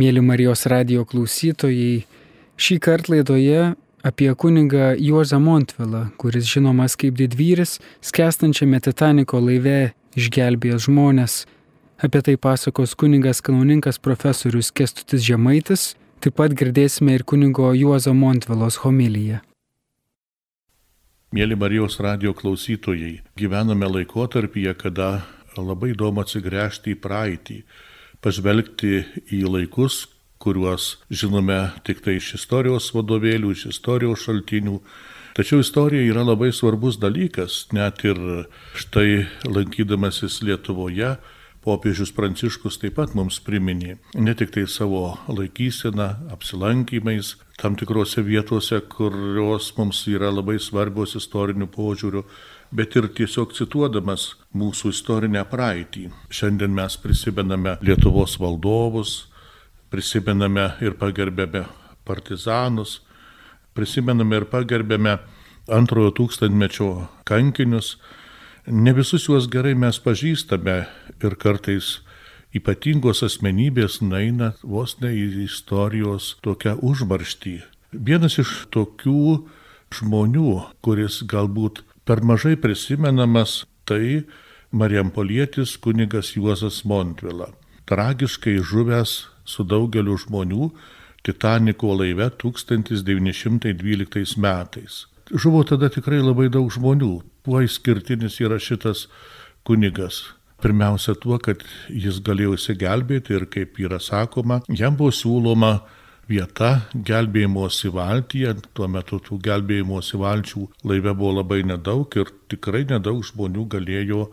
Mėly Marijos radio klausytojai, šį kartą laidoje apie kunigą Juozą Montvilą, kuris žinomas kaip didvyris, skęstančiame Titaniko laive išgelbėjęs žmonės. Apie tai pasakos kunigas kanauninkas profesorius Kestutis Žemaitis, taip pat girdėsime ir kunigo Juozo Montvilos homiliją. Mėly Marijos radio klausytojai, gyvename laikotarpyje, kada labai įdomu atsigręžti į praeitį, pažvelgti į laikus, kuriuos žinome tik tai iš istorijos vadovėlių, iš istorijos šaltinių. Tačiau istorija yra labai svarbus dalykas, net ir štai lankydamasis Lietuvoje, popiežius Pranciškus taip pat mums priminė ne tik tai savo laikyseną, apsilankymais tam tikrose vietose, kurios mums yra labai svarbios istorinių požiūrių, bet ir tiesiog cituodamas mūsų istorinę praeitį. Šiandien mes prisimename Lietuvos valdovus, prisimename ir pagerbėme partizanus, prisimename ir pagerbėme antrojo tūkstantmečio kankinius. Ne visus juos gerai mes pažįstame ir kartais ypatingos asmenybės naina vos ne į istorijos tokią užmarštį. Vienas iš tokių žmonių, kuris galbūt per mažai prisimenamas, tai Marijampolietis kunigas Juozas Montvila, tragiškai žuvęs su daugeliu žmonių Titaniko laive 1912 metais. Žuvo tada tikrai labai daug žmonių. Kuo išskirtinis yra šitas kunigas? Pirmiausia tuo, kad jis galėjo įsigelbėti ir kaip yra sakoma, jam buvo siūloma vieta gelbėjimosi valtyje, tuo metu tų gelbėjimosi valčių laive buvo labai nedaug ir tikrai nedaug žmonių galėjo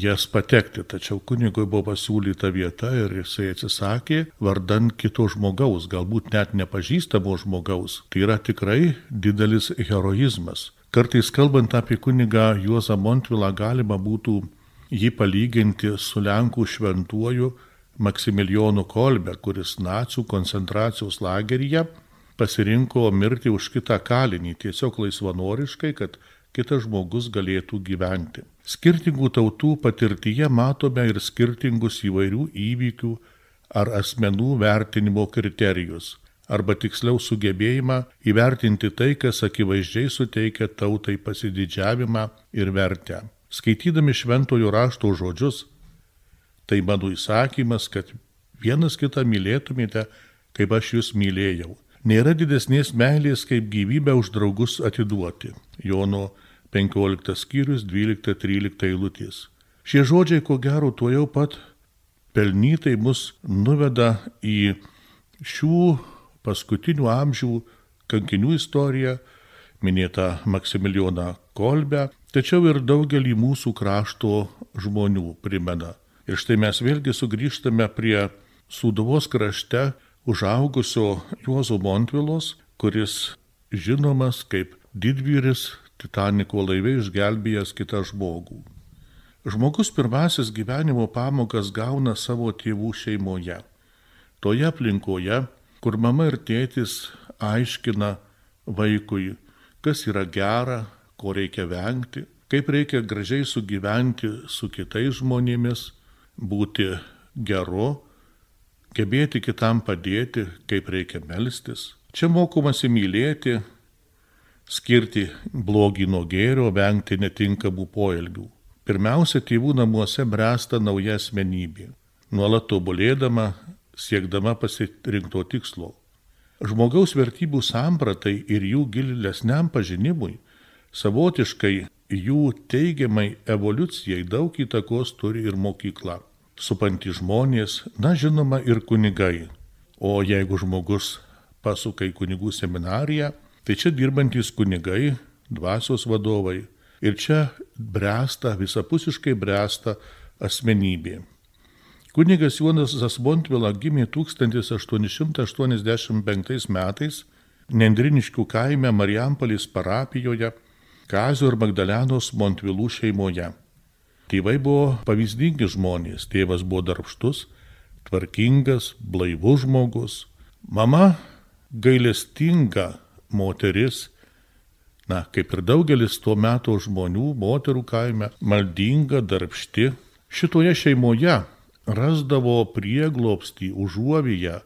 jas patekti, tačiau kunigui buvo pasiūlyta vieta ir jisai atsisakė vardan kito žmogaus, galbūt net nepažįstamo žmogaus. Tai yra tikrai didelis heroizmas. Kartais kalbant apie kunigą Juozą Montvilą galima būtų jį palyginti su Lenkų šventuoju Maksimilijonu Kolbe, kuris nacijų koncentracijos lageryje pasirinko mirti už kitą kalinį tiesiog laisvanoriškai, kad kitas žmogus galėtų gyventi. Skirtingų tautų patirtyje matome ir skirtingus įvairių įvykių ar asmenų vertinimo kriterijus, arba tiksliau sugebėjimą įvertinti tai, kas akivaizdžiai suteikia tautai pasididžiavimą ir vertę. Skaitydami šventojo rašto žodžius, Tai mano įsakymas, kad vienas kitą mylėtumėte, kaip aš jūs mylėjau. Nėra didesnės meilės, kaip gyvybę už draugus atiduoti. Jono 15 skyrius 12-13 eilutės. Šie žodžiai, ko gero, tuo jau pat pelnytai mus nuveda į šių paskutinių amžių kankinių istoriją, minėtą Maksimilijoną Kolbę, tačiau ir daugelį mūsų krašto žmonių primena Ir štai mes vėlgi sugrįžtame prie Sūduvos krašte užaugusio Juozo Montvilos, kuris žinomas kaip didvyris Titaniko laive išgelbėjęs kitą žmogų. Žmogus pirmasis gyvenimo pamokas gauna savo tėvų šeimoje. Toje aplinkoje, kur mama ir tėtis aiškina vaikui, kas yra gera, ko reikia vengti, kaip reikia gražiai sugyventi su kitais žmonėmis, būti geru, gebėti kitam padėti, kaip reikia melstis. Čia mokomasi mylėti, skirti blogį nuo gėrio, vengti netinkamų poelgių. Pirmiausia, tėvų namuose bręsta nauja asmenybė, nuolat tobulėdama, siekdama pasirinkto tikslo. Žmogaus vertybių sampratai ir jų gilesniam pažinimui savotiškai jų teigiamai evoliucijai daug įtakos turi ir mokykla. Supanti žmonės, na žinoma ir kunigai. O jeigu žmogus pasuka į kunigų seminariją, tai čia dirbantis kunigai, dvasios vadovai. Ir čia bręsta, visapusiškai bręsta asmenybė. Kunigas Jonas Zasmontvila gimė 1885 metais Nendriniškių kaime Marijampolės parapijoje Kazio ir Magdalenos Montvilų šeimoje. Tėvai buvo pavyzdingi žmonės, tėvas buvo darbštus, tvarkingas, blaivus žmogus, mama gailestinga moteris, na, kaip ir daugelis tuo metu žmonių, moterų kaime, maldinga, darbšti. Šitoje šeimoje rasdavo prieglopstį užuovyje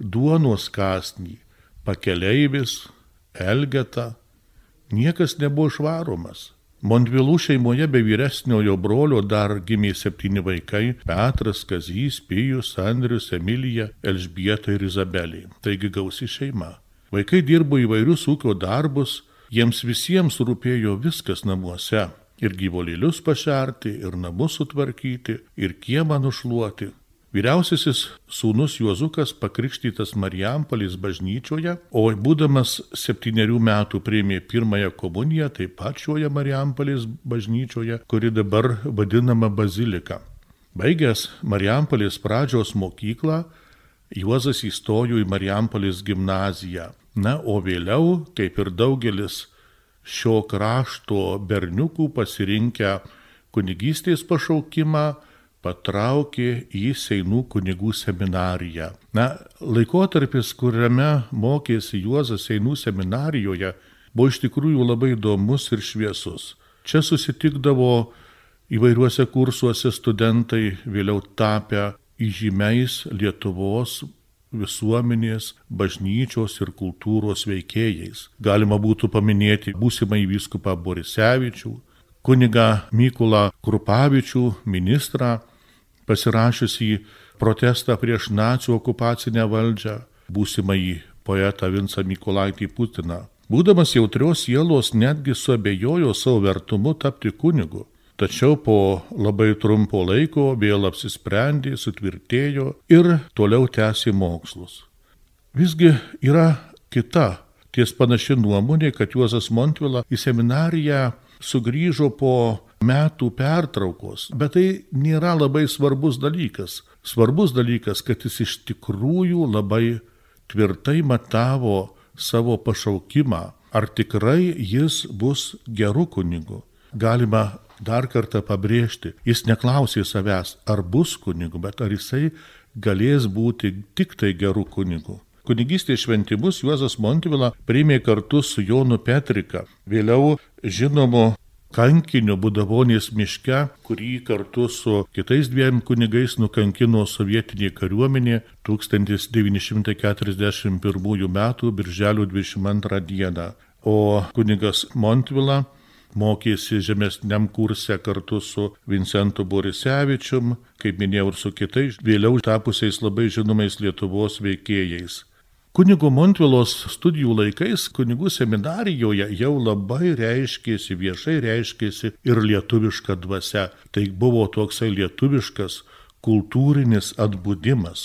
duonos kasnį, pakeleivis, elgeta, niekas nebuvo išvaromas. Montvilų šeimoje be vyresniojo brolio dar gimė septyni vaikai - Petras, Kazys, Pijus, Andrius, Emilija, Elžbieta ir Izabelė. Taigi gausi šeima. Vaikai dirbo įvairius ūkio darbus, jiems visiems rūpėjo viskas namuose - ir gyvolėlius pašerti, ir namus sutvarkyti, ir kiemą nušluoti. Vyriausiasis sūnus Juozukas pakrikštytas Marijampolės bažnyčioje, o būdamas septyniarių metų priėmė pirmąją komuniją taip pat šioje Marijampolės bažnyčioje, kuri dabar vadinama bazilika. Baigęs Marijampolės pradžios mokyklą, Juozas įstojo į Marijampolės gimnaziją. Na, o vėliau, kaip ir daugelis šio krašto berniukų pasirinkę kunigystės pašaukimą, patraukė į Seinų kunigų seminariją. Na, laikotarpis, kuriame mokėsi Juozas Seinų seminarijoje, buvo iš tikrųjų labai įdomus ir šviesus. Čia susitikdavo įvairiuose kursuose studentai vėliau tapę įžymiais Lietuvos visuomenės, bažnyčios ir kultūros veikėjais. Galima būtų paminėti būsimą įvyskupą Borisevičių, kunigą Mykulą Krupavičių, ministrą, pasirašiusį protestą prieš nacijų okupacinę valdžią, būsimąjį poetą Vinsą Mykolaitį Putiną. Būdamas jautrios sielos netgi suabejojo savo vertumu tapti kunigu, tačiau po labai trumpo laiko vėl apsisprendė, sutvirtėjo ir toliau tęsė mokslus. Visgi yra kita ties panaši nuomonė, kad Juozas Montvila į seminariją sugrįžo po metų pertraukos, bet tai nėra labai svarbus dalykas. Svarbus dalykas, kad jis iš tikrųjų labai tvirtai matavo savo pašaukimą, ar tikrai jis bus geru kunigu. Galima dar kartą pabrėžti, jis neklausė savęs, ar bus kunigu, bet ar jisai galės būti tik tai geru kunigu. Kunigystės šventimus Juozas Montvila priėmė kartu su Jonu Petrika, vėliau žinomu kankiniu Budavonės miške, kurį kartu su kitais dviem kunigais nukankino sovietinė kariuomenė 1941 m. birželio 22 d. O kunigas Montvila mokėsi žemesniam kurse kartu su Vincentu Borisevičium, kaip minėjau, ir su kitais vėliau tapusiais labai žinomais Lietuvos veikėjais. Kunigo Montvilos studijų laikais kunigų seminarijoje jau labai reiškėsi, viešai reiškėsi ir lietuviška dvasia. Tai buvo toksai lietuviškas kultūrinis atbudimas.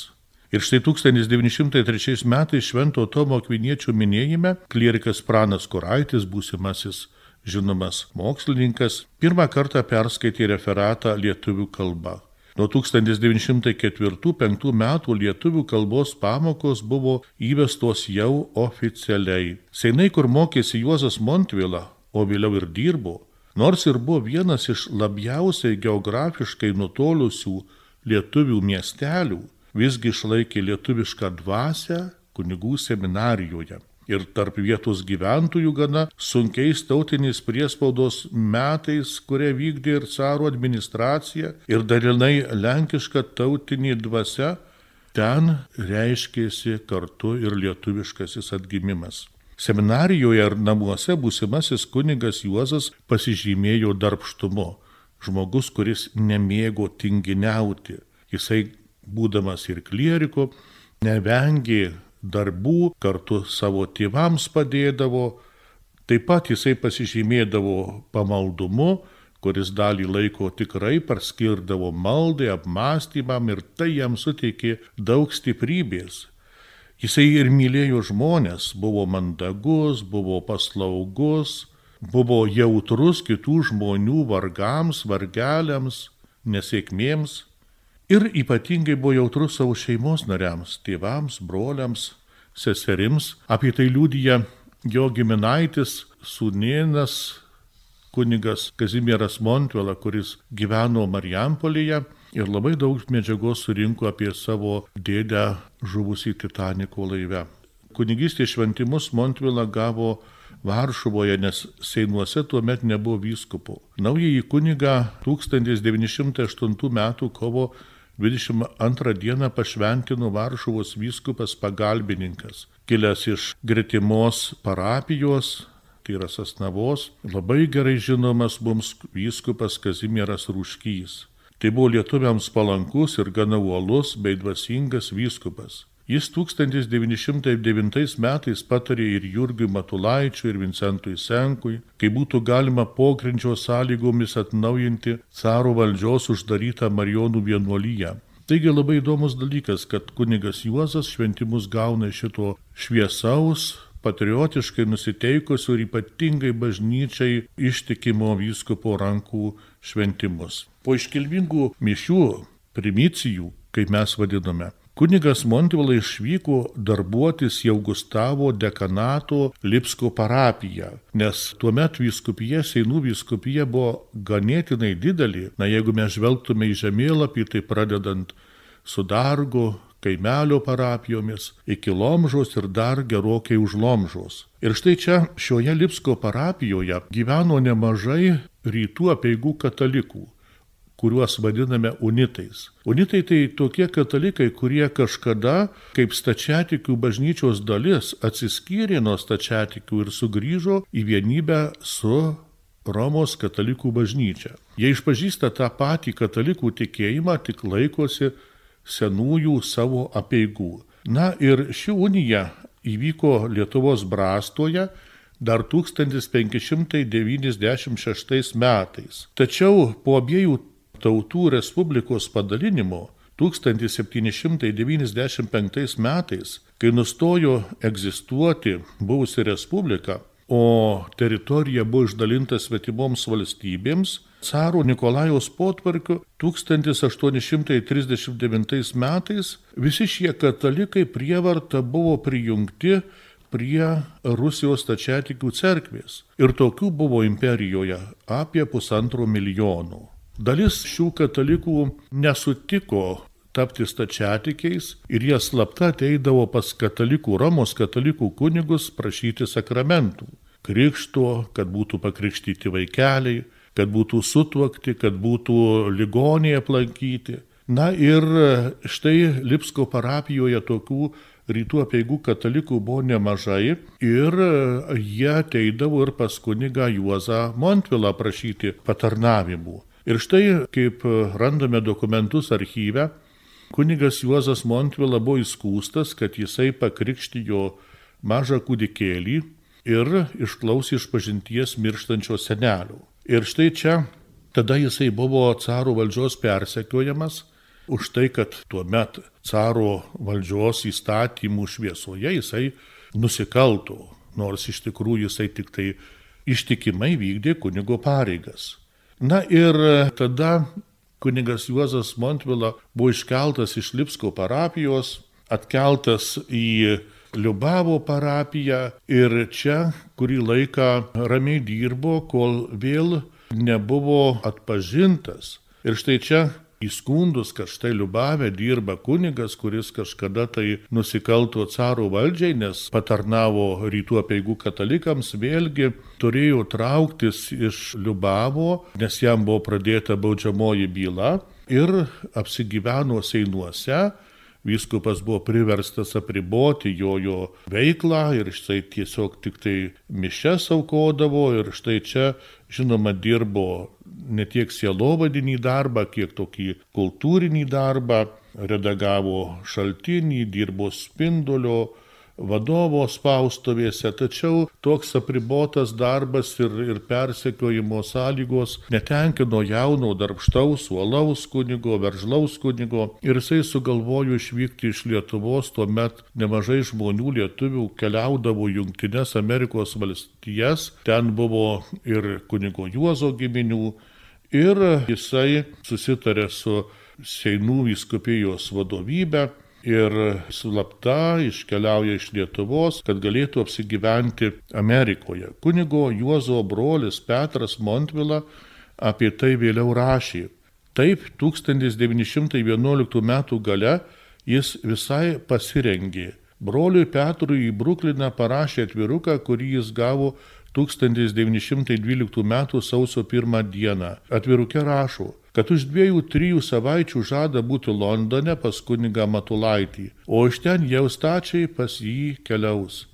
Ir štai 1903 metais Švento Tomo Kviniečio minėjime klierikas Pranas Kuraitis, būsimasis žinomas mokslininkas, pirmą kartą perskaitė referatą lietuvių kalba. Nuo 1904-1905 metų lietuvių kalbos pamokos buvo įvestos jau oficialiai. Seinai, kur mokėsi Juozas Montvila, o vėliau ir dirbo, nors ir buvo vienas iš labiausiai geografiškai nutolusių lietuvių miestelių, visgi išlaikė lietuvišką dvasę kunigų seminarijoje ir tarp vietos gyventojų gana sunkiais tautinės priespaudos metais, kurie vykdė ir caro administracija, ir dalinai lenkiška tautinė dvasia, ten reiškėsi kartu ir lietuviškasis atgimimas. Seminarijoje ar namuose būsimasis kunigas Juozas pasižymėjo darbštumu, žmogus, kuris nemėgo tinginiauti. Jisai, būdamas ir klieriko, nevengė darbų, kartu savo tėvams padėdavo, taip pat jisai pasižymėdavo pamaldumu, kuris dalį laiko tikrai parskirdavo maldai, apmąstymam ir tai jam suteikė daug stiprybės. Jisai ir mylėjo žmonės, buvo mandagus, buvo paslaugus, buvo jautrus kitų žmonių vargams, vargeliams, nesėkmėms ir ypatingai buvo jautrus savo šeimos nariams, tėvams, broliams, seserims. Apie tai liūdija jo giminaitis, sūnienas, kunigas Kazimieras Montvela, kuris gyveno Marijampolėje ir labai daug medžiagos surinko apie savo dėdę žuvusį Titaniko laive. Kunigystės šventimus Montvela gavo Varšuvoje, nes Seinuose tuo met nebuvo vyskupų. Naująjį kunigą 1908 m. kovo 22 dieną pašventino Varšuvos vyskupas pagalbininkas, kilęs iš gretimos parapijos, tai yra Sasnavos, labai gerai žinomas mums vyskupas Kazimieras Rūškys. Tai buvo lietuviams palankus ir gana uolus bei dvasingas vyskupas. Jis 1909 metais patarė ir Jurgiui Matulaičiui, ir Vincentui Senkui, kai būtų galima pogrindžio sąlygomis atnaujinti caro valdžios uždarytą Marijonų vienuolyje. Taigi labai įdomus dalykas, kad kunigas Juozas šventimus gauna šito šviesaus, patriotiškai nusiteikusių ir ypatingai bažnyčiai ištikimo vyskupo rankų šventimus. Po iškilmingų mišių, primicijų, kaip mes vadiname, Kunigas Montvila išvyko darbuotis jau Gustavo dekanato Lipsko parapiją, nes tuomet vyskupija, Seinų vyskupija buvo ganėtinai didelė. Na jeigu mes žvelgtume į žemėlapį, tai pradedant su Dargo, kaimelio parapijomis iki Lomžos ir dar gerokai už Lomžos. Ir štai čia šioje Lipsko parapijoje gyveno nemažai rytų apieigų katalikų kuriuos vadiname unitais. Unitai tai tokie katalikai, kurie kažkada kaip stačiatikių bažnyčios dalis atsiskyrė nuo stačiatikių ir sugrįžo į vienybę su Romos katalikų bažnyčia. Jie išpažįsta tą patį katalikų tikėjimą, tik laikosi senųjų savo apieigų. Na ir ši unija įvyko Lietuvos brastoje dar 1596 metais. Tačiau po abiejų tautų respublikos padalinimo 1795 metais, kai nustojo egzistuoti buvusi respublika, o teritorija buvo išdalinta svetimoms valstybėms, caro Nikolajaus potvarkiu 1839 metais visi šie katalikai prievarta buvo prijungti prie Rusijos tačiatikių cerkvės. Ir tokių buvo imperijoje apie pusantro milijono. Dalis šių katalikų nesutiko tapti stačiatikiais ir jie slapta ateidavo pas katalikų Romos katalikų kunigus prašyti sakramentų. Krikšto, kad būtų pakrikštyti vaikeliai, kad būtų sutuokti, kad būtų ligoniai aplankyti. Na ir štai Lipsko parapijoje tokių rytų apieigų katalikų buvo nemažai ir jie ateidavo ir pas kunigą Juozą Montvilą prašyti patarnavimų. Ir štai, kaip randame dokumentus archyve, kunigas Juozas Montvila buvo įskūstas, kad jisai pakrikštijo mažą kūdikėlį ir išklausė iš pažinties mirštančio senelio. Ir štai čia tada jisai buvo caro valdžios persekiojamas už tai, kad tuo met caro valdžios įstatymų šviesoje jisai nusikalto, nors iš tikrųjų jisai tik tai ištikimai vykdė kunigo pareigas. Na ir tada kunigas Juozas Montvila buvo iškeltas iš Lipsko parapijos, atkeltas į Liubavo parapiją ir čia kurį laiką ramiai dirbo, kol vėl nebuvo atpažintas. Ir štai čia įskundus, kad štai Liubavė dirba kunigas, kuris kažkada tai nusikalto caro valdžiai, nes patarnavo rytų apieigų katalikams, vėlgi turėjo trauktis iš Liubavo, nes jam buvo pradėta baudžiamoji byla ir apsigyveno Seinuose. Vyskupas buvo priverstas apriboti jo, jo veiklą ir štai tiesiog tik tai mišes aukodavo ir štai čia, žinoma, dirbo ne tiek sielovadinį darbą, kiek tokį kultūrinį darbą, redagavo šaltinį, dirbo spindulio, vadovo spaustuvėse, tačiau toks apribotas darbas ir, ir persekiojimo sąlygos netenkino jauno darbštaus, uolaus kunigo, veržlaus kunigo. Ir jisai sugalvojo išvykti iš Lietuvos, tuomet nemažai žmonių lietuvių keliaudavo Junktinės Amerikos valstijas, ten buvo ir kunigo Juozo giminių ir jisai susitarė su Seinų viskupijos vadovybė ir slapta iškeliauja iš Lietuvos, kad galėtų apsigyventi Amerikoje. Kunigo Juozo brolis Petras Montvila apie tai vėliau rašė. Taip, 1911 m. gale jis visai pasirengė. Broliui Petrui į Brukliną parašė atviruką, kurį jis gavo 1912 m. sausio 1 dieną. Atvirukė rašo, kad už dviejų, trijų savaičių žada būti Londone pas kunigą Matulaitį, o iš ten jau stačiai pas jį keliaus.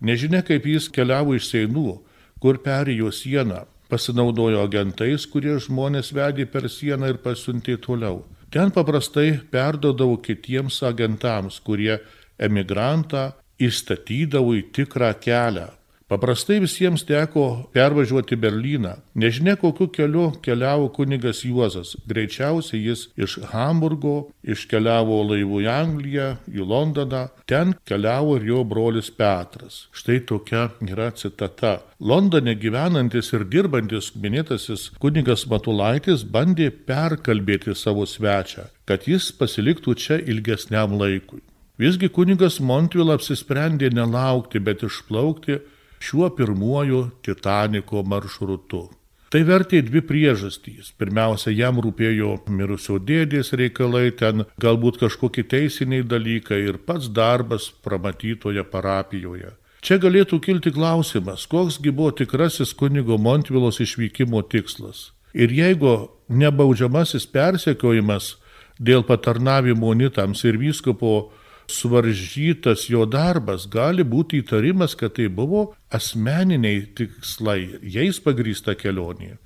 Nežinia, kaip jis keliavo iš Seinų, kur perėjo sieną, pasinaudojo agentais, kurie žmonės vedė per sieną ir pasiuntė toliau. Ten paprastai perdodavo kitiems agentams, kurie emigrantą įstatydavo į tikrą kelią, Paprastai visiems teko pervažiuoti Berliną. Nežinia, kokiu keliu keliavo kunigas Juozas. Greičiausiai jis iš Hamburgo iškeliavo laivu į Angliją, į Londoną. Ten keliavo ir jo brolis Petras. Štai tokia yra citata. Londone gyvenantis ir dirbantis minėtasis kunigas Matulaitis bandė perkalbėti savo svečią, kad jis pasiliktų čia ilgesniam laikui. Visgi kunigas Montvil apsisprendė nelaukti, bet išplaukti šiuo pirmuoju Titaniko maršrutu. Tai vertė dvi priežastys. Pirmiausia, jam rūpėjo mirusio dėdės reikalai, ten galbūt kažkokie teisiniai dalykai ir pats darbas pramatytoje parapijoje. Čia galėtų kilti klausimas, koksgi buvo tikrasis kunigo Montvilos išvykimo tikslas. Ir jeigu nebaudžiamasis persekiojimas dėl patarnavimo unitams ir vyskupo suvaržytas jo darbas, gali būti įtarimas, kad tai buvo asmeniniai tikslai, jais pagrįsta kelionė.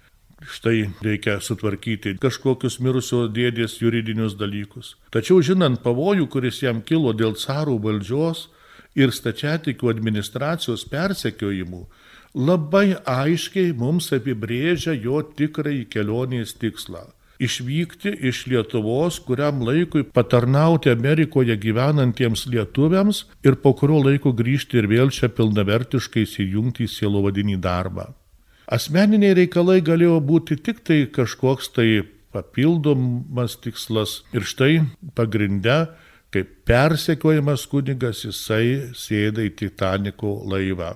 Štai reikia sutvarkyti kažkokius mirusio dėdės juridinius dalykus. Tačiau žinant pavojų, kuris jam kilo dėl carų valdžios ir stačiatikių administracijos persekiojimų, labai aiškiai mums apibrėžia jo tikrąjį kelionės tikslą išvykti iš Lietuvos, kuriam laikui patarnauti Amerikoje gyvenantiems lietuviams ir po kurio laiko grįžti ir vėl čia pilnavertiškai įsijungti į sielovadinį darbą. Asmeniniai reikalai galėjo būti tik tai kažkoks tai papildomas tikslas ir štai pagrinde, kaip persekiojamas kunigas, jisai sėda į Titaniko laivą.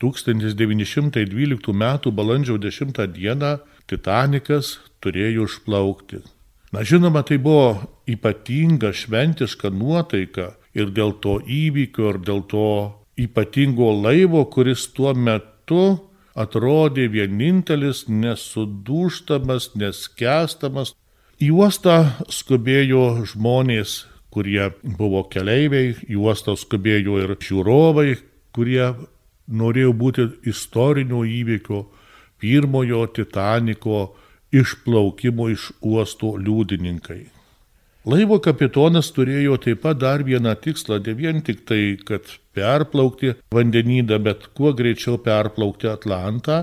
1912 m. balandžio 10 d. Titanikas turėjo išplaukti. Na žinoma, tai buvo ypatinga šventiška nuotaika ir dėl to įvykio, ir dėl to ypatingo laivo, kuris tuo metu atrodė vienintelis, nesudūštamas, neskestamas. Į uostą skubėjo žmonės, kurie buvo keleiviai, į uostą skubėjo ir žiūrovai, kurie norėjo būti istorinio įvykio, pirmojo Titaniko išplaukimo iš uosto liudininkai. Laivo kapitonas turėjo taip pat dar vieną tikslą, ne vien tik tai, kad perplaukti vandenyną, bet kuo greičiau perplaukti Atlantą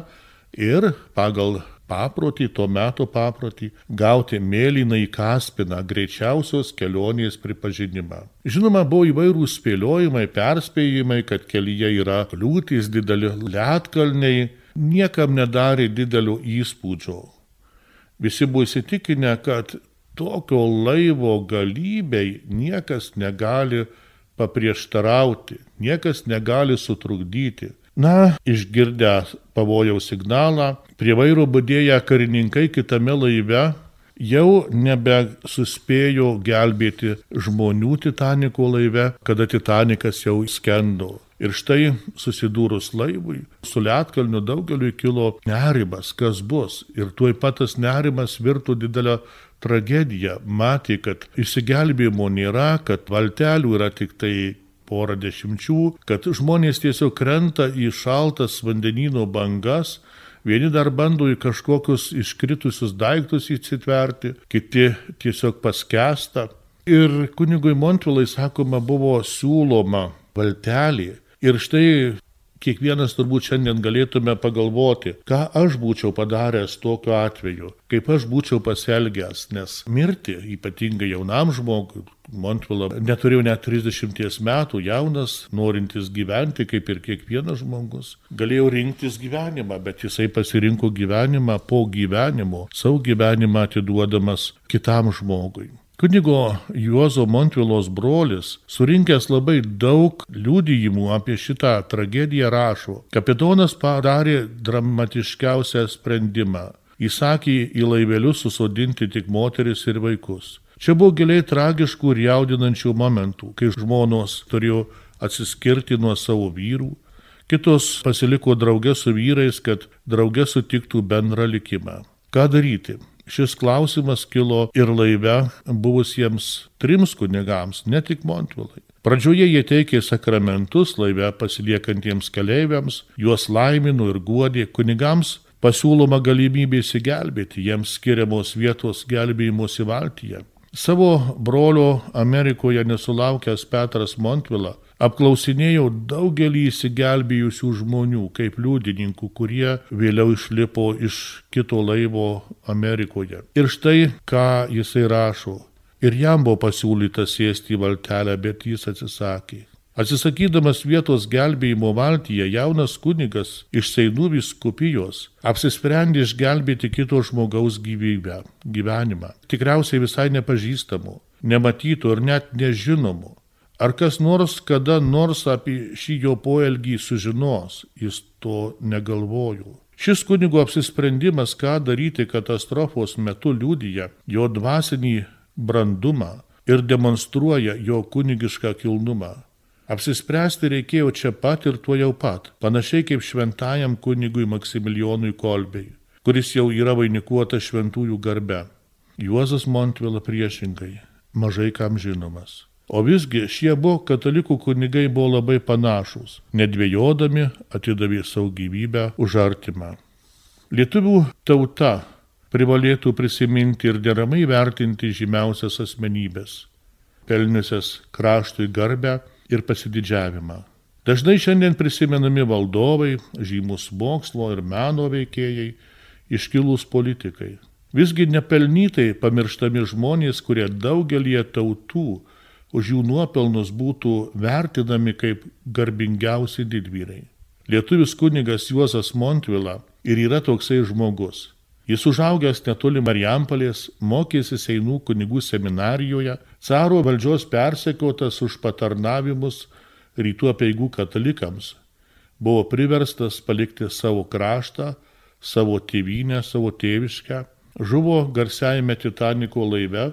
ir pagal paprotį, tuo metu paprotį, gauti mėlyną į Kaspiną greičiausios kelionės pripažinimą. Žinoma, buvo įvairūs spėliojimai, perspėjimai, kad kelyje yra kliūtis, dideli lietkalniai, niekam nedarė didelio įspūdžio. Visi buvo įsitikinę, kad tokio laivo galybei niekas negali paprieštarauti, niekas negali sutrukdyti. Na, išgirdę pavojaus signalą, prie vairo būdėję karininkai kitame laive jau nebesuspėjo gelbėti žmonių Titaniko laive, kada Titanikas jau skendo. Ir štai susidūrus laivui, su Lietkalniu daugeliu kilo nerimas, kas bus. Ir tuoj pat tas nerimas virtų didelę tragediją. Matė, kad išsigelbėjimo nėra, kad valtelių yra tik tai porą dešimčių, kad žmonės tiesiog krenta į šaltas vandenino bangas, vieni dar bando į kažkokius iškritusius daiktus įsitverti, kiti tiesiog paskesta. Ir kunigui Montvilai, sakoma, buvo siūloma valtelė Ir štai kiekvienas turbūt šiandien galėtume pagalvoti, ką aš būčiau padaręs tokiu atveju, kaip aš būčiau pasielgęs, nes mirti, ypatingai jaunam žmogui, Montvila neturėjau net 30 metų, jaunas, norintis gyventi kaip ir kiekvienas žmogus, galėjau rinktis gyvenimą, bet jisai pasirinko gyvenimą po gyvenimo, savo gyvenimą atiduodamas kitam žmogui. Kunigo Juozo Montvilos brolis, surinkęs labai daug liūdėjimų apie šitą tragediją, rašo, kapitonas padarė dramatiškiausią sprendimą. Įsakė į laivelius susodinti tik moteris ir vaikus. Čia buvo giliai tragiškų ir jaudinančių momentų, kai žmonos turėjo atsiskirti nuo savo vyrų, kitos pasiliko draugė su vyrais, kad draugė sutiktų bendrą likimą. Ką daryti? Šis klausimas kilo ir laive buvusiems trims kunigams, ne tik Montvilai. Pradžioje jie teikė sakramentus laive pasiliekantiems keleiviams, juos laimino ir guodė kunigams pasiūloma galimybė įsigelbėti, jiems skiriamos vietos gelbėjimuose valtyje. Savo brolio Amerikoje nesulaukęs Petras Montvila apklausinėjau daugelį įsigelbėjusių žmonių kaip liudininkų, kurie vėliau išlipo iš kito laivo Amerikoje. Ir štai ką jisai rašo. Ir jam buvo pasiūlyta sėsti į valtelę, bet jis atsisakė. Atsisakydamas vietos gelbėjimo valtyje, jaunas kunigas iš Seinų viskupijos apsisprendė išgelbėti kito žmogaus gyvybę, gyvenimą, tikriausiai visai nepažįstamų, nematytų ir net nežinomų. Ar kas nors kada nors apie šį jo poelgį sužinos, jis to negalvojo. Šis kunigo apsisprendimas, ką daryti katastrofos metu liūdija jo dvasinį brandumą ir demonstruoja jo kunigišką kilnumą. Apsispręsti reikėjo čia pat ir tuo jau pat, panašiai kaip šventajam kunigui Maksimilijonui Kolbei, kuris jau yra vainikuotas šventųjų garbe. Juozas Montvila priešingai, mažai kam žinomas. O visgi šie buvo katalikų kunigai buvo labai panašus, nedvėjodami atidavė savo gyvybę už artimą. Lietuvių tauta privalėtų prisiminti ir deramai vertinti žymiausias asmenybės, pelniusias kraštui garbę ir pasididžiavimą. Dažnai šiandien prisimenami valdovai, žymus mokslo ir meno veikėjai, iškilūs politikai. Visgi nepelnytai pamirštami žmonės, kurie daugelie tautų už jų nuopelnus būtų vertinami kaip garbingiausi didvyrai. Lietuvis kunigas Juozas Montvila ir yra toksai žmogus. Jis užaugęs netoli Marijampolės, mokėsi Seinų kunigų seminarijoje, caro valdžios persekiotas už patarnavimus rytų apieigų katalikams, buvo priverstas palikti savo kraštą, savo tėvynę, savo tėviškę, žuvo garsiajame Titaniko laive,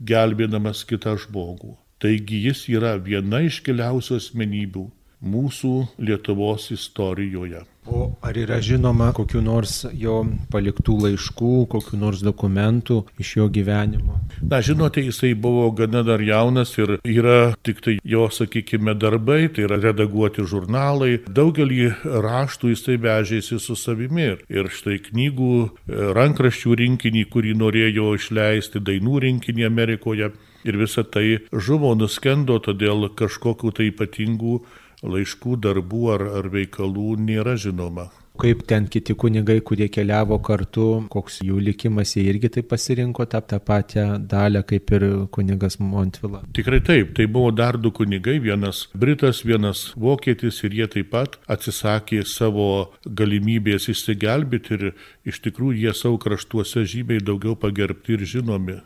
gelbėdamas kitą žmogų. Taigi jis yra viena iškiliausių asmenybių mūsų Lietuvos istorijoje. O ar yra žinoma kokiu nors jo paliktų laiškų, kokiu nors dokumentų iš jo gyvenimo? Na, žinote, jisai buvo gana dar jaunas ir yra tik tai jo, sakykime, darbai, tai yra redaguoti žurnalai. Daugelį raštų jisai vežėsi su savimi. Ir štai knygų, e, rankraščių rinkinį, kurį norėjo išleisti, dainų rinkinį Amerikoje. Ir visa tai žuvo, nuskendo, todėl kažkokiu tai ypatingų laiškų, darbų ar, ar veikalų nėra žinoma. Kaip ten kiti kunigai, kurie keliavo kartu, koks jų likimas, jie irgi taip pasirinko tą, tą pačią dalę kaip ir kunigas Montvila. Tikrai taip, tai buvo dar du kunigai, vienas britas, vienas vokietis ir jie taip pat atsisakė savo galimybės išsigelbėti ir iš tikrųjų jie savo kraštuose žymiai daugiau pagerbti ir žinomi.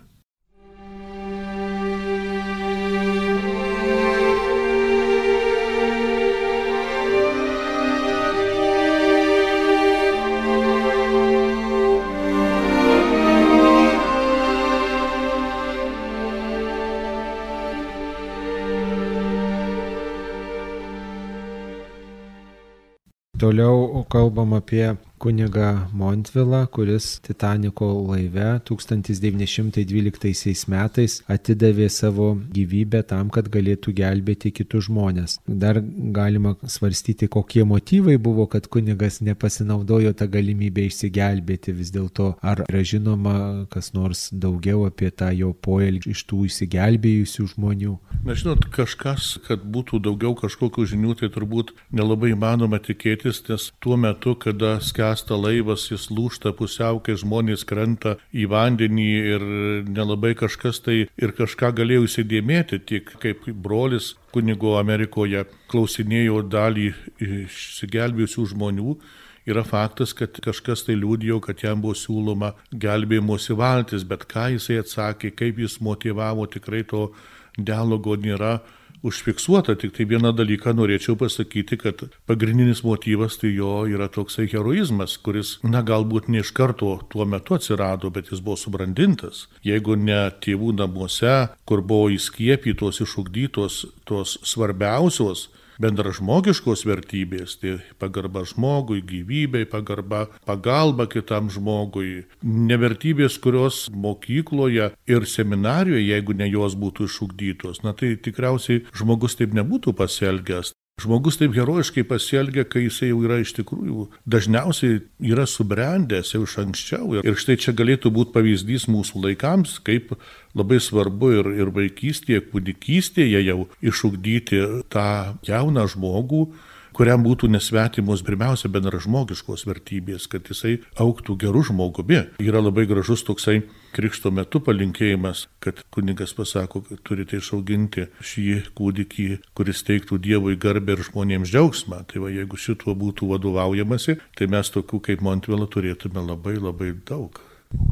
Toliau kalbam apie kunigą Montvilą, kuris Titaniko laive 1912 metais atidavė savo gyvybę tam, kad galėtų gelbėti kitus žmonės. Dar galima svarstyti, kokie motyvai buvo, kad kunigas nepasinaudojo tą galimybę išsigelbėti. Vis dėlto, ar yra žinoma kas nors daugiau apie tą jo poelgį iš tų išsigelbėjusių žmonių? Na, žinot, kažkas, kad būtų daugiau kažkokių žinių, tai turbūt nelabai įmanoma tikėtis, nes tuo metu, kada skęs skęsta laivas, jis lūšta pusiau, kai žmonės krenta į vandenį ir nelabai kažkas tai ir kažką galėjo įsidėmėti, tik kaip brolis kunigo Amerikoje klausinėjo dalį išsigelbėjusių žmonių. Yra faktas, kad kažkas tai liūdėjo, kad jam buvo siūloma gelbėjimosi valtis, bet ką jisai atsakė, kaip jis motivavo, tikrai to dialogo nėra užfiksuota, tik tai vieną dalyką norėčiau pasakyti, kad pagrindinis motyvas tai jo yra toksai heroizmas, kuris, na, galbūt ne iš karto tuo metu atsirado, bet jis buvo subrandintas. Jeigu ne tėvų namuose, kur buvo įskiepytos, išugdytos tos svarbiausios bendražmogiškos vertybės, tai pagarba žmogui, gyvybei, pagarba pagalba kitam žmogui, nevertybės, kurios mokykloje ir seminarijoje, jeigu ne jos būtų išugdytos, na tai tikriausiai žmogus taip nebūtų pasielgęs. Žmogus taip herojiškai pasielgia, kai jisai jau yra iš tikrųjų dažniausiai yra subrendęs jau iš anksčiau. Ir štai čia galėtų būti pavyzdys mūsų laikams, kaip labai svarbu ir, ir vaikystėje, kūdikystėje jau išugdyti tą jauną žmogų, kuriam būtų nesvetimos pirmiausia bendražmogiškos vertybės, kad jisai auktų gerų žmogumi. Yra labai gražus toksai krikšto metu palinkėjimas, kad kunigas pasako, kad turite išauginti šį kūdikį, kuris teiktų Dievui garbę ir žmonėms džiaugsmą. Tai va, jeigu šituo būtų vadovaujamasi, tai mes tokių kaip Montvėlą turėtume labai labai daug.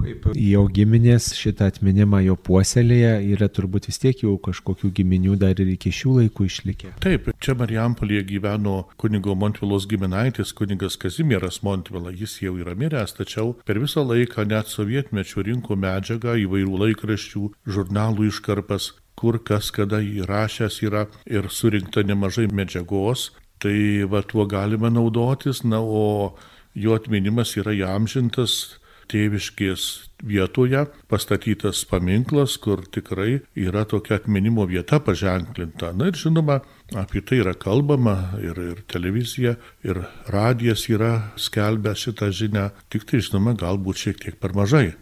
Kaip jo giminės šitą atminimą jo puoselėje yra turbūt vis tiek jau kažkokių giminių dar ir iki šių laikų išlikę. Taip, čia Marijampolėje gyveno kunigo Montvilos giminaitis, kunigas Kazimieras Montvila, jis jau yra miręs, tačiau per visą laiką net sovietmečių rinko medžiagą įvairių laikraščių, žurnalų iškarpas, kur kas kada įrašęs yra ir surinkta nemažai medžiagos, tai va tuo galime naudotis, na, o jo atminimas yra įamžintas tėviškės vietoje pastatytas paminklas, kur tikrai yra tokia atminimo vieta paženklinta. Na ir žinoma, apie tai yra kalbama ir, ir televizija, ir radijas yra skelbę šitą žinią, tik tai žinoma, galbūt šiek tiek per mažai.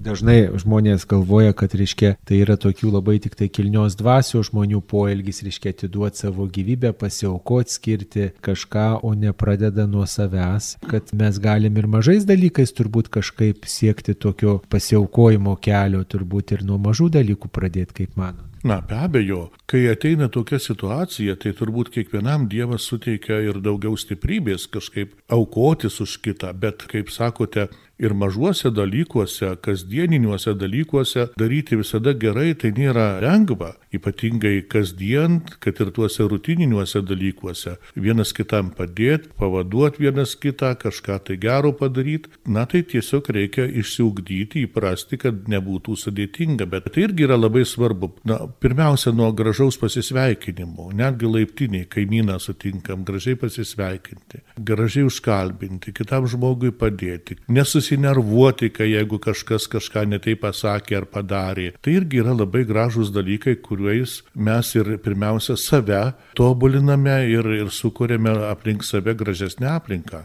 Dažnai žmonės galvoja, kad, reiškia, tai yra tokių labai tik tai kilnios dvasios žmonių poelgis, reiškia, atiduoti savo gyvybę, pasiaukoti, skirti kažką, o ne pradeda nuo savęs, kad mes galim ir mažais dalykais turbūt kažkaip siekti tokio pasiaukojimo kelio, turbūt ir nuo mažų dalykų pradėti, kaip mano. Na, be abejo, kai ateina tokia situacija, tai turbūt kiekvienam Dievas suteikia ir daugiau stiprybės kažkaip aukotis už kitą, bet, kaip sakote, ir mažuose dalykuose, kasdieniniuose dalykuose daryti visada gerai, tai nėra lengva, ypatingai kasdien, kad ir tuose rutininiuose dalykuose. Vienas kitam padėti, pavaduoti vienas kitą, kažką tai gero padaryti, na tai tiesiog reikia išsiugdyti, įprasti, kad nebūtų sudėtinga, bet tai irgi yra labai svarbu. Na, pirmiausia, nuo gražaus pasisveikinimo, netgi laiptiniai kaimyną sutinkam, gražiai pasisveikinti, gražiai užkalbinti, kitam žmogui padėti, nesusitikti susinervuoti, kai jeigu kažkas kažką netai pasakė ar padarė. Tai irgi yra labai gražus dalykai, kuriuos mes ir pirmiausia save tobuliname ir, ir sukūrėme aplink save gražesnę aplinką.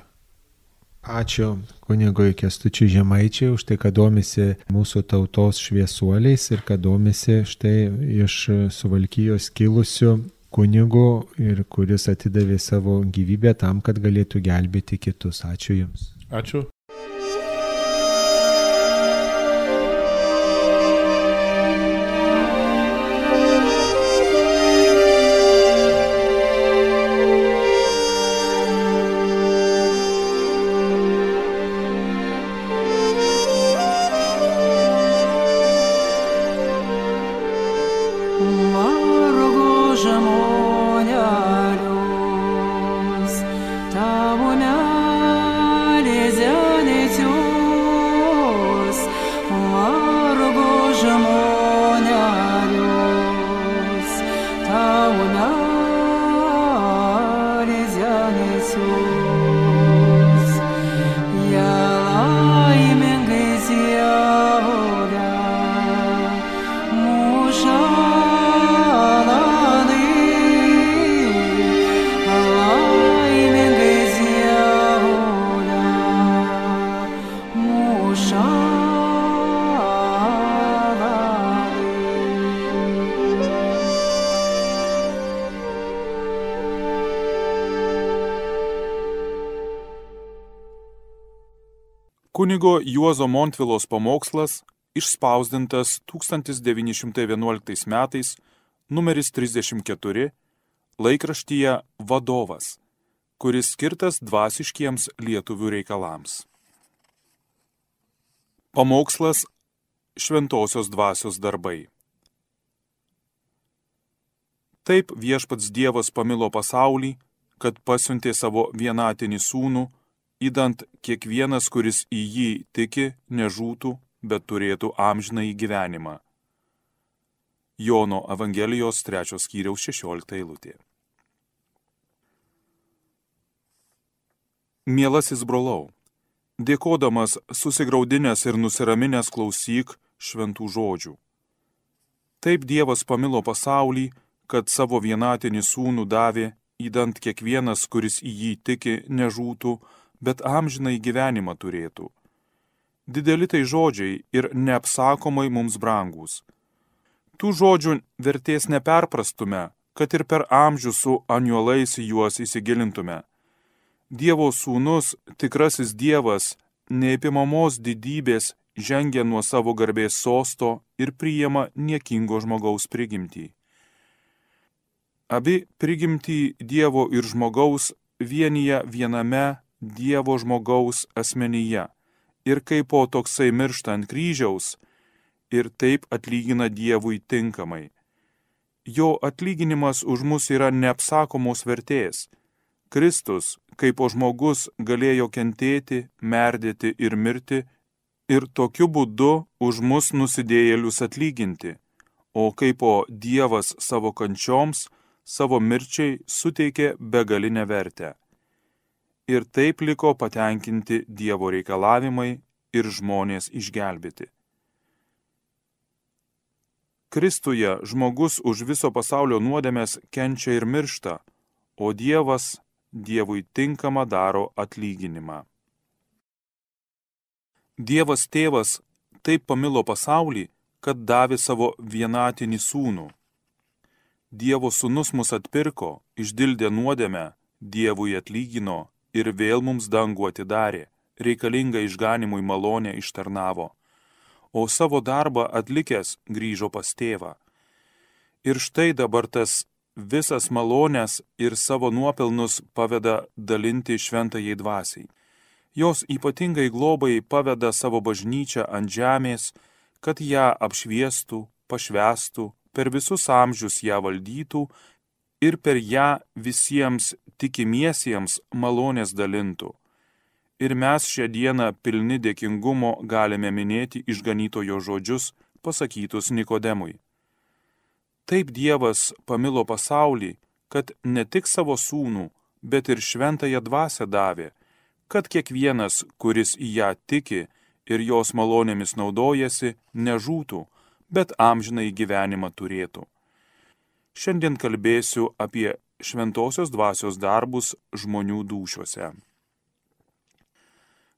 Ačiū kunigui Kestučiui Žemaičiai už tai, kad domisi mūsų tautos šviesuoliais ir kad domisi štai iš suvalkyjos kilusių kunigu ir kuris atidavė savo gyvybę tam, kad galėtų gelbėti kitus. Ačiū Jums. Ačiū. Kunigo Juozo Montvilos pamokslas išspausdintas 1911 metais numeris 34 laikraštyje Vadovas, kuris skirtas dvasiškiems lietuvių reikalams. Pamokslas Šventojios dvasios darbai. Taip viešpats Dievas pamilo pasaulį, kad pasiuntė savo vienatinį sūnų, įdant kiekvienas, kuris į jį tiki, nežūtų, bet turėtų amžiną į gyvenimą. Jono Evangelijos 3 skyriaus 16 eilutė. Mielasis brolau, dėkodamas susigaudinės ir nusiraminęs klausyk šventų žodžių. Taip Dievas pamilo pasaulį, kad savo vienatinį sūnų davė, įdant kiekvienas, kuris į jį tiki, nežūtų, bet amžinai gyvenimą turėtų. Dideli tai žodžiai ir neapsakomai mums brangus. Tų žodžių vertės neperprastume, kad ir per amžių su aniuolais juos įsigilintume. Dievo sūnus, tikrasis Dievas, neįpimamos didybės žengia nuo savo garbės sosto ir priima niekingo žmogaus prigimtį. Abi prigimtį Dievo ir žmogaus vienyje viename Dievo žmogaus asmenyje ir kaip po toksai miršta ant kryžiaus ir taip atlygina Dievui tinkamai. Jo atlyginimas už mus yra neapsakomos vertės. Kristus, kaip po žmogus, galėjo kentėti, merdėti ir mirti ir tokiu būdu už mus nusidėjėlius atlyginti, o kaip po Dievas savo kančioms, savo mirčiai suteikė begalinę vertę. Ir taip liko patenkinti Dievo reikalavimai ir žmonės išgelbėti. Kristuje žmogus už viso pasaulio nuodėmės kenčia ir miršta, o Dievas Dievui tinkamą daro atlyginimą. Dievas tėvas taip pamilo pasaulį, kad davė savo vienatinį sūnų. Dievo sūnus mus atpirko, išdildė nuodėmę, Dievui atlygino ir vėl mums dangų atidarė, reikalingą išganimui malonę ištarnavo, o savo darbą atlikęs grįžo pas tėvą. Ir štai dabar tas visas malonės ir savo nuopelnus paveda dalinti šventajai dvasiai jos ypatingai globai paveda savo bažnyčią ant žemės, kad ją apšviestų, pašvestų, per visus amžius ją valdytų ir per ją visiems tikimiesiems malonės dalintų. Ir mes šią dieną pilni dėkingumo galime minėti išganytojo žodžius pasakytus Nikodemui. Taip Dievas pamilo pasaulį, kad ne tik savo sūnų, bet ir šventąją dvasę davė, kad kiekvienas, kuris į ją tiki ir jos malonėmis naudojasi, nežūtų, bet amžinai gyvenimą turėtų. Šiandien kalbėsiu apie šventosios dvasios darbus žmonių dušiuose.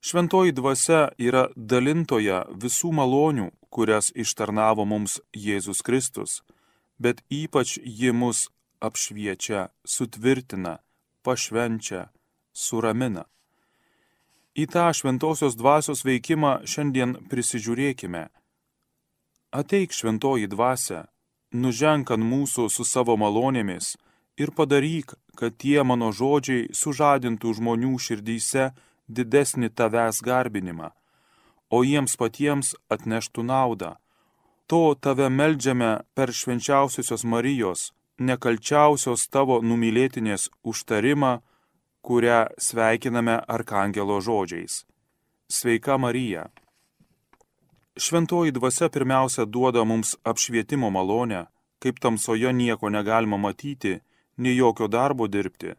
Šventoji dvasia yra dalintoja visų malonių, kurias ištarnavo mums Jėzus Kristus, bet ypač ji mus apšviečia, sutvirtina, pašvenčia, suramina. Į tą šventosios dvasios veikimą šiandien prisižiūrėkime. Ateik šventoji dvasia, nuženk ant mūsų su savo malonėmis ir padaryk, kad tie mano žodžiai sužadintų žmonių širdyse didesnį tavęs garbinimą, o jiems patiems atneštų naudą. To tave melžiame per švenčiausiosios Marijos, nekalčiausios tavo numylėtinės užtarimą, kurią sveikiname arkangelo žodžiais. Sveika Marija. Šventoji dvasia pirmiausia duoda mums apšvietimo malonę, kaip tamsoje nieko negalima matyti, nei jokio darbo dirbti.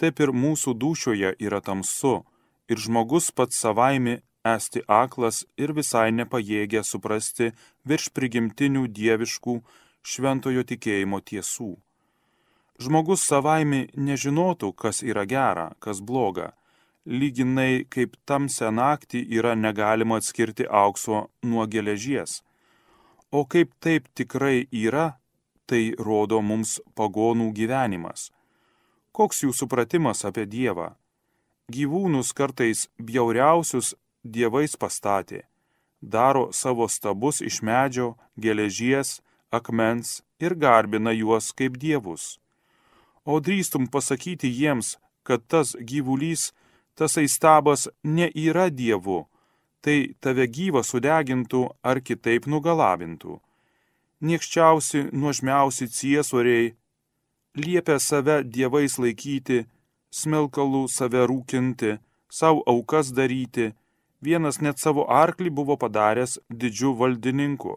Taip ir mūsų dušoje yra tamsu ir žmogus pats savaimi esti aklas ir visai nepajėgia suprasti virš prigimtinių dieviškų šventojo tikėjimo tiesų. Žmogus savaime nežinotų, kas yra gera, kas bloga. Lyginai kaip tamsią naktį yra negalima atskirti aukso nuo geležies. O kaip taip tikrai yra, tai rodo mums pagonų gyvenimas. Koks jų supratimas apie Dievą? Gyvūnus kartais bjauriausius dievais pastatė, daro savo stabus iš medžio, geležies, akmens ir garbina juos kaip dievus o drįstum pasakyti jiems, kad tas gyvulys, tasai stabas ne yra Dievu, tai tave gyvą sudegintų ar kitaip nugalabintų. Niekščiausi, nuožmiausi ciesoriai liepia save dievais laikyti, smelkalų save rūkinti, savo aukas daryti, vienas net savo arklį buvo padaręs didžiu valdininku.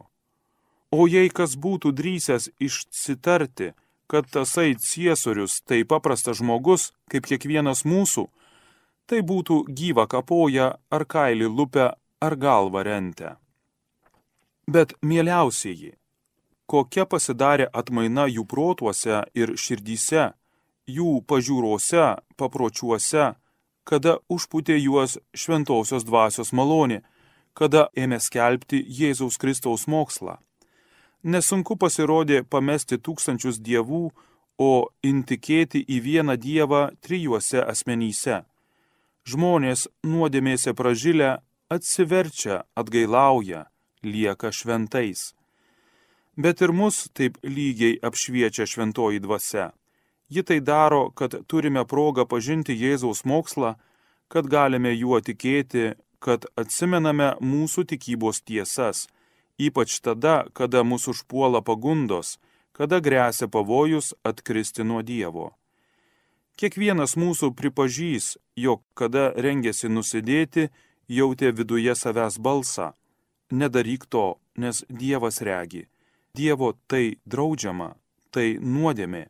O jei kas būtų drįsęs išsitarti, kad tasai ciesorius tai paprastas žmogus, kaip kiekvienas mūsų, Tai būtų gyva kapoja ar kailį lupę ar galvą rentę. Bet mieliausieji, kokia pasidarė atmaina jų protuose ir širdyse, jų pažiūrose, papročiuose, kada užputė juos šventosios dvasios malonė, kada ėmė skelbti Jėzaus Kristaus mokslą. Nesunku pasirodė pamesti tūkstančius dievų, o intikėti į vieną dievą trijuose asmenyse. Žmonės nuodėmėse pražilę atsiverčia, atgailauja, lieka šventais. Bet ir mus taip lygiai apšviečia šventoji dvasia. Ji tai daro, kad turime progą pažinti Jėzaus mokslą, kad galime juo tikėti, kad atsimename mūsų tikybos tiesas, ypač tada, kada mūsų užpuola pagundos, kada grėsia pavojus atkristi nuo Dievo. Kiekvienas mūsų pripažys, jog kada rengėsi nusidėti, jautė viduje savęs balsą nedaryk to, nes Dievas regi. Dievo tai draudžiama, tai nuodėmė.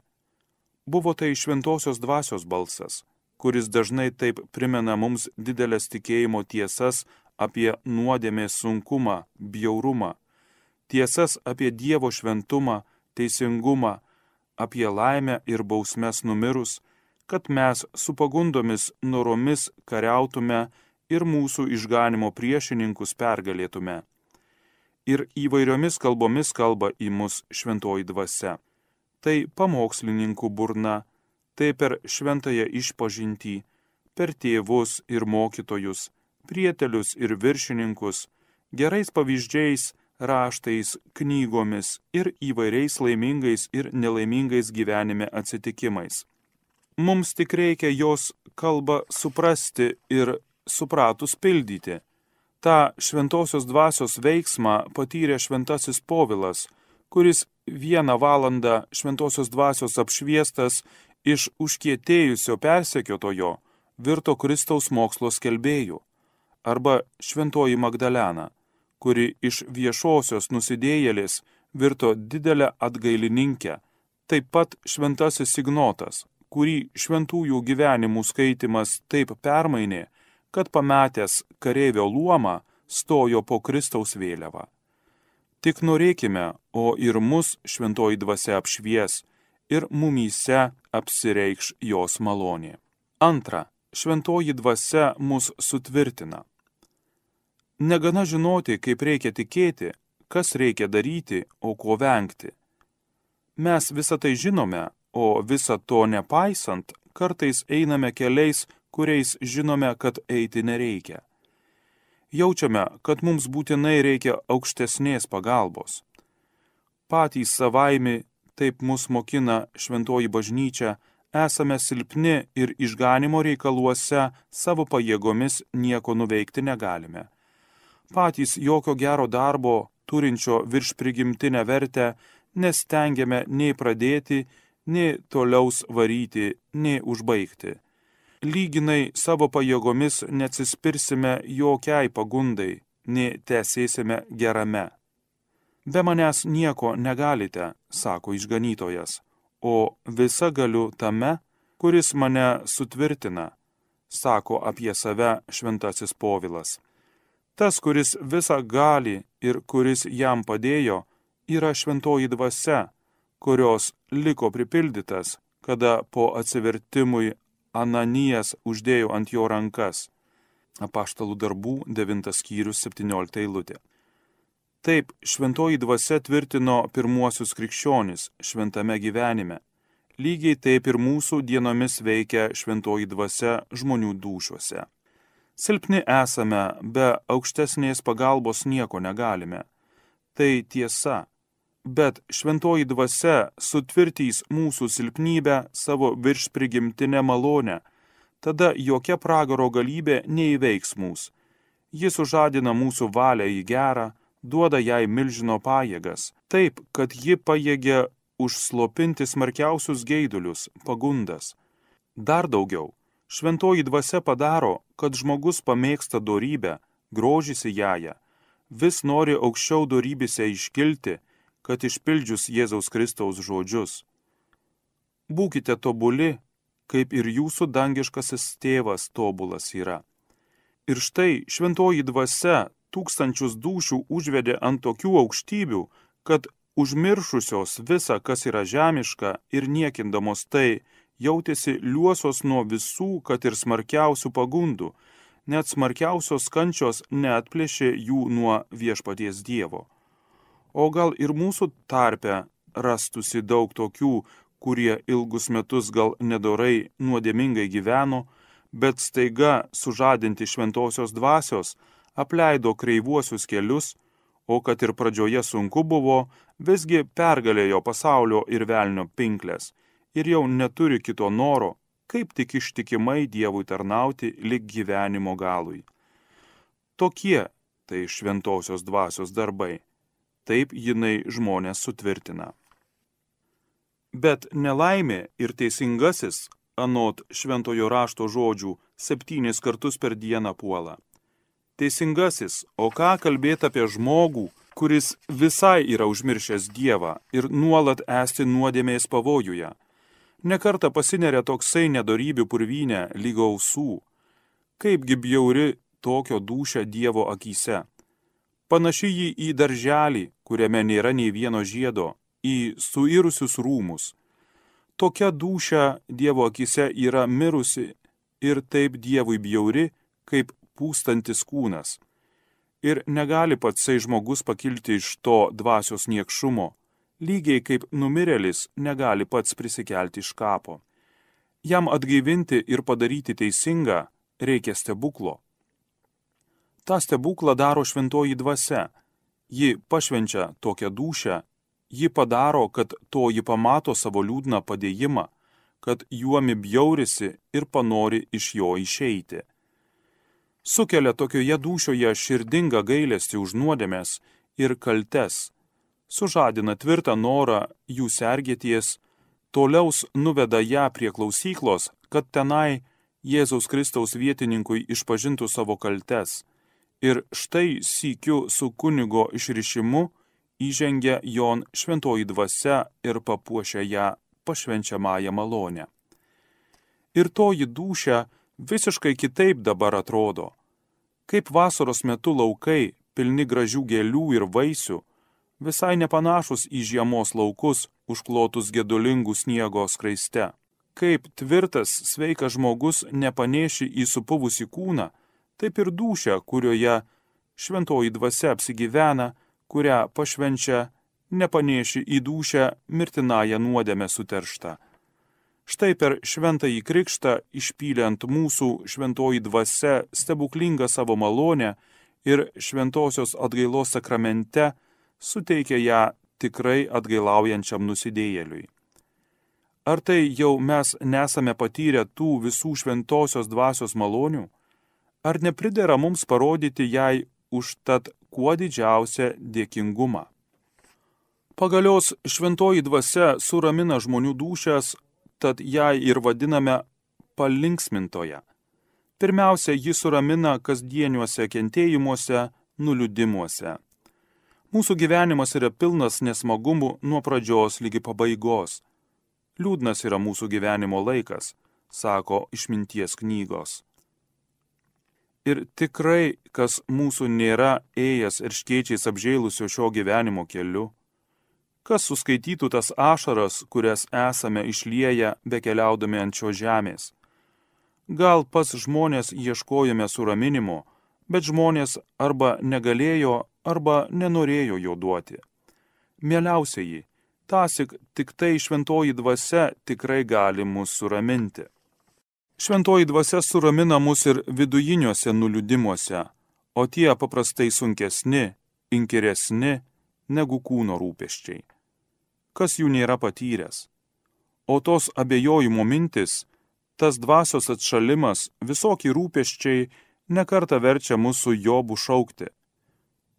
Buvo tai šventosios dvasios balsas, kuris dažnai taip primena mums didelės tikėjimo tiesas apie nuodėmės sunkumą, bjaurumą, tiesas apie Dievo šventumą, teisingumą, apie laimę ir bausmes numirus, kad mes su pagundomis noromis kariautume ir mūsų išganimo priešininkus pergalėtume. Ir įvairiomis kalbomis kalba į mus šventoji dvasia. Tai pamokslininkų burna, tai per šventąją išpažintį, per tėvus ir mokytojus, prietelius ir viršininkus, gerais pavyzdžiais, raštais, knygomis ir įvairiais laimingais ir nelaimingais gyvenime atsitikimais. Mums tik reikia jos kalbą suprasti ir supratus pildyti. Ta šventosios dvasios veiksmą patyrė šventasis povilas, kuris vieną valandą šventosios dvasios apšviestas iš užkietėjusio persekiotojo virto Kristaus mokslo skelbėjų. Arba šventoji Magdalena, kuri iš viešosios nusidėjėlės virto didelę atgailininkę. Taip pat šventasis Signotas, kurį šventųjų gyvenimų skaitimas taip permainė, kad pametęs kareivio luomą stojo po Kristaus vėliavą. Tik norėkime, o ir mus šventoji dvasia apšvies ir mumyse apsireikš jos malonė. Antra, šventoji dvasia mus sutvirtina. Negana žinoti, kaip reikia tikėti, kas reikia daryti, o ko vengti. Mes visą tai žinome, o visą to nepaisant, kartais einame keliais, kuriais žinome, kad eiti nereikia. Jaučiame, kad mums būtinai reikia aukštesnės pagalbos. Patys savaimi, taip mus mokina šventoji bažnyčia, esame silpni ir išganimo reikaluose savo pajėgomis nieko nuveikti negalime. Patys jokio gero darbo, turinčio virš prigimtinę vertę, nestengiame nei pradėti, nei toliaus varyti, nei užbaigti lyginai savo pajėgomis neatsispirsime jokiai pagundai, nei tęsėsime gerame. Be manęs nieko negalite, sako išganytojas, o visa galiu tame, kuris mane sutvirtina, sako apie save šventasis povilas. Tas, kuris visą gali ir kuris jam padėjo, yra šventoji dvasia, kurios liko pripildytas, kada po atsivertimui Ananijas uždėjo ant jo rankas. Apaštalų darbų 9 skyrius 17 eilutė. Taip, šventoji dvasia tvirtino pirmuosius krikščionis šventame gyvenime. Lygiai taip ir mūsų dienomis veikia šventoji dvasia žmonių dušiuose. Silpni esame, be aukštesnės pagalbos nieko negalime. Tai tiesa, bet šventoji dvasia sutvirtys mūsų silpnybę savo virš prigimtinę malonę, tada jokia pragaro galybė neįveiks mūsų. Jis užadina mūsų valią į gerą, duoda jai milžino pajėgas, taip, kad ji pajėgia užslopinti smarkiausius geidulius, pagundas. Dar daugiau, šventoji dvasia padaro, kad žmogus pamėgsta dorybę, grožisi jąją, vis nori aukščiau dorybėse iškilti, kad išpildžius Jėzaus Kristaus žodžius. Būkite tobuli, kaip ir jūsų dangiškasis tėvas tobulas yra. Ir štai šventoji dvasia tūkstančius dušių užvedė ant tokių aukštybių, kad užmiršusios visa, kas yra žemiška ir niekindamos tai, jautėsi liuosos nuo visų, kad ir smarkiausių pagundų, net smarkiausios kančios neatplėšė jų nuo viešpaties Dievo. O gal ir mūsų tarpe rastusi daug tokių, kurie ilgus metus gal nedorai nuodėmingai gyveno, bet staiga sužadinti šventosios dvasios apleido kreivuosius kelius, o kad ir pradžioje sunku buvo, visgi pergalėjo pasaulio ir velnio pinklės ir jau neturi kito noro, kaip tik ištikimai Dievui tarnauti lik gyvenimo galui. Tokie tai šventosios dvasios darbai. Taip jinai žmonės sutvirtina. Bet nelaimė ir teisingasis, anot šventojo rašto žodžių, septynis kartus per dieną puola. Teisingasis, o ką kalbėti apie žmogų, kuris visai yra užmiršęs Dievą ir nuolat esti nuodėmės pavojuje. Nekarta pasineria toksai nedorybių purvynė lygo ausų. Kaipgi bjauri tokio dušia Dievo akise. Panaši jį į darželį, kuriame nėra nei vieno žiedo, į suirusius rūmus. Tokia duša Dievo akise yra mirusi ir taip Dievui bjauri, kaip pūstantis kūnas. Ir negali patsai žmogus pakilti iš to dvasios niekšumo, lygiai kaip numirėlis negali pats prisikelti iš kapo. Jam atgaivinti ir padaryti teisingą reikia stebuklo. Ta stebuklą daro šventoji dvasia. Ji pašvenčia tokią dušę ji padaro, kad toji pamato savo liūdną padėjimą, kad juomi bjaurisi ir panori iš jo išeiti. Sukelia tokioje dušoje širdingą gailestį už nuodėmės ir kaltes, sužadina tvirtą norą jų sergėties, toliaus nuveda ją prie klausyklos, kad tenai Jėzaus Kristaus vietininkui išpažintų savo kaltes. Ir štai sykiu su kunigo išrišimu įžengia jon šventoji dvasia ir papuošia ją pašvenčiamąją malonę. Ir toji dušia visiškai kitaip dabar atrodo. Kaip vasaros metu laukai, pilni gražių gėlių ir vaisių, visai nepanašus į žiemos laukus, užklotus gedulingų sniego skraiste. Kaip tvirtas, sveikas žmogus nepanėši į supuvusį kūną, taip ir dušia, kurioje šventoji dvasia apsigyvena, kurią pašvenčia nepanėši į dušę mirtinąją nuodėmę suterštą. Štai per šventąjį krikštą išpylė ant mūsų šventoji dvasia stebuklingą savo malonę ir šventosios atgailos sakramente suteikė ją tikrai atgailaujančiam nusidėjėliui. Ar tai jau mes nesame patyrę tų visų šventosios dvasios malonių? Ar nepridera mums parodyti jai užtat kuo didžiausią dėkingumą. Pagalios šventoji dvasia suramina žmonių dušas, tad ją ir vadiname palinksmintoje. Pirmiausia, ji suramina kasdieniuose kentėjimuose, nuliudimuose. Mūsų gyvenimas yra pilnas nesmagumų nuo pradžios lygi pabaigos. Liūdnas yra mūsų gyvenimo laikas, sako išminties knygos. Ir tikrai, kas mūsų nėra ėjęs ir škiečiais apžėlusio šio gyvenimo keliu, kas suskaitytų tas ašaras, kurias esame išlieję bekeliaudami ant šio žemės. Gal pas žmonės ieškojame suraminimo, bet žmonės arba negalėjo, arba nenorėjo jo duoti. Mieliausiai, tasik tik tai šventoji dvasia tikrai gali mus suraminti. Šventoji dvasia suramina mus ir vidujiniuose nuliudimuose, o tie paprastai sunkesni, inkiresni negu kūno rūpeščiai. Kas jų nėra patyręs? O tos abejojimo mintis, tas dvasios atšalimas, visokie rūpeščiai nekarta verčia mūsų jobų šaukti.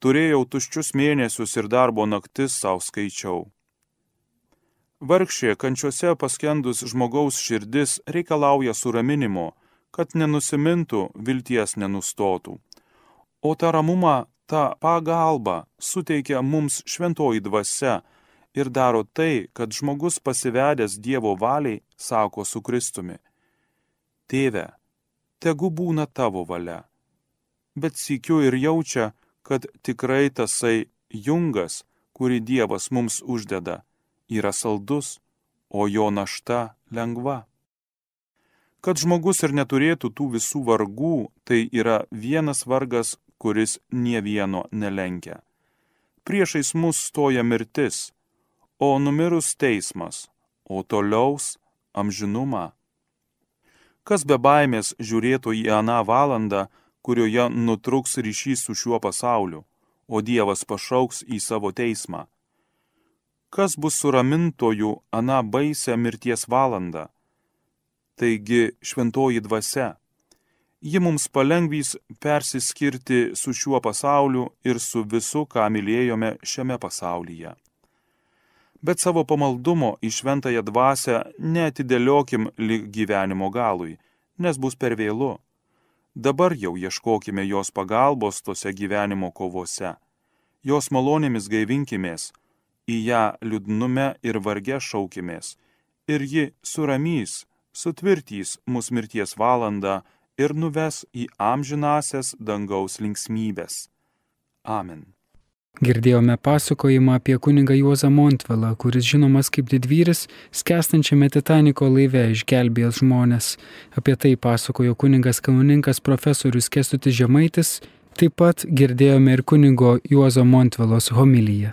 Turėjau tuščius mėnesius ir darbo naktis savo skaičiau. Vargšė kančiuose paskendus žmogaus širdis reikalauja suraminimo, kad nenusimintų, vilties nenustotų. O tą ramumą, tą pagalbą suteikia mums šventoji dvasia ir daro tai, kad žmogus pasivedęs Dievo valiai sako su Kristumi Tėve, tegu būna tavo valia. Bet sikiu ir jaučia, kad tikrai tasai jungas, kurį Dievas mums uždeda, yra saldus, o jo našta lengva. Kad žmogus ir neturėtų tų visų vargų, tai yra vienas vargas, kuris nie vieno nelenkia. Priešais mus stoja mirtis, o numirus teismas, o toliaus amžinumą. Kas be baimės žiūrėtų į aną valandą, kurioje nutruks ryšys su šiuo pasauliu, o Dievas pašauks į savo teismą. Kas bus suramintojų aną baisę mirties valandą? Taigi šventoji dvasia. Ji mums palengvys persiskirti su šiuo pasauliu ir su visu, ką mylėjome šiame pasaulyje. Bet savo pamaldumo į šventąją dvasę neatidėliokim lik gyvenimo galui, nes bus per vėlu. Dabar jau ieškokime jos pagalbos tose gyvenimo kovose. Jos malonėmis gaivinkimės, į ją liūdnume ir varge šaukimės, ir ji suramys, sutvirtys mus mirties valandą ir nuves į amžinasias dangaus linksmybės. Amen. Girdėjome pasakojimą apie kunigą Juozą Montvelą, kuris žinomas kaip didvyris, skęstančiame Titaniko laive išgelbėjęs žmonės. Apie tai pasakojo kunigas kanauninkas profesorius Kestutis Žemaitis, taip pat girdėjome ir kunigo Juozo Montvelos homiliją.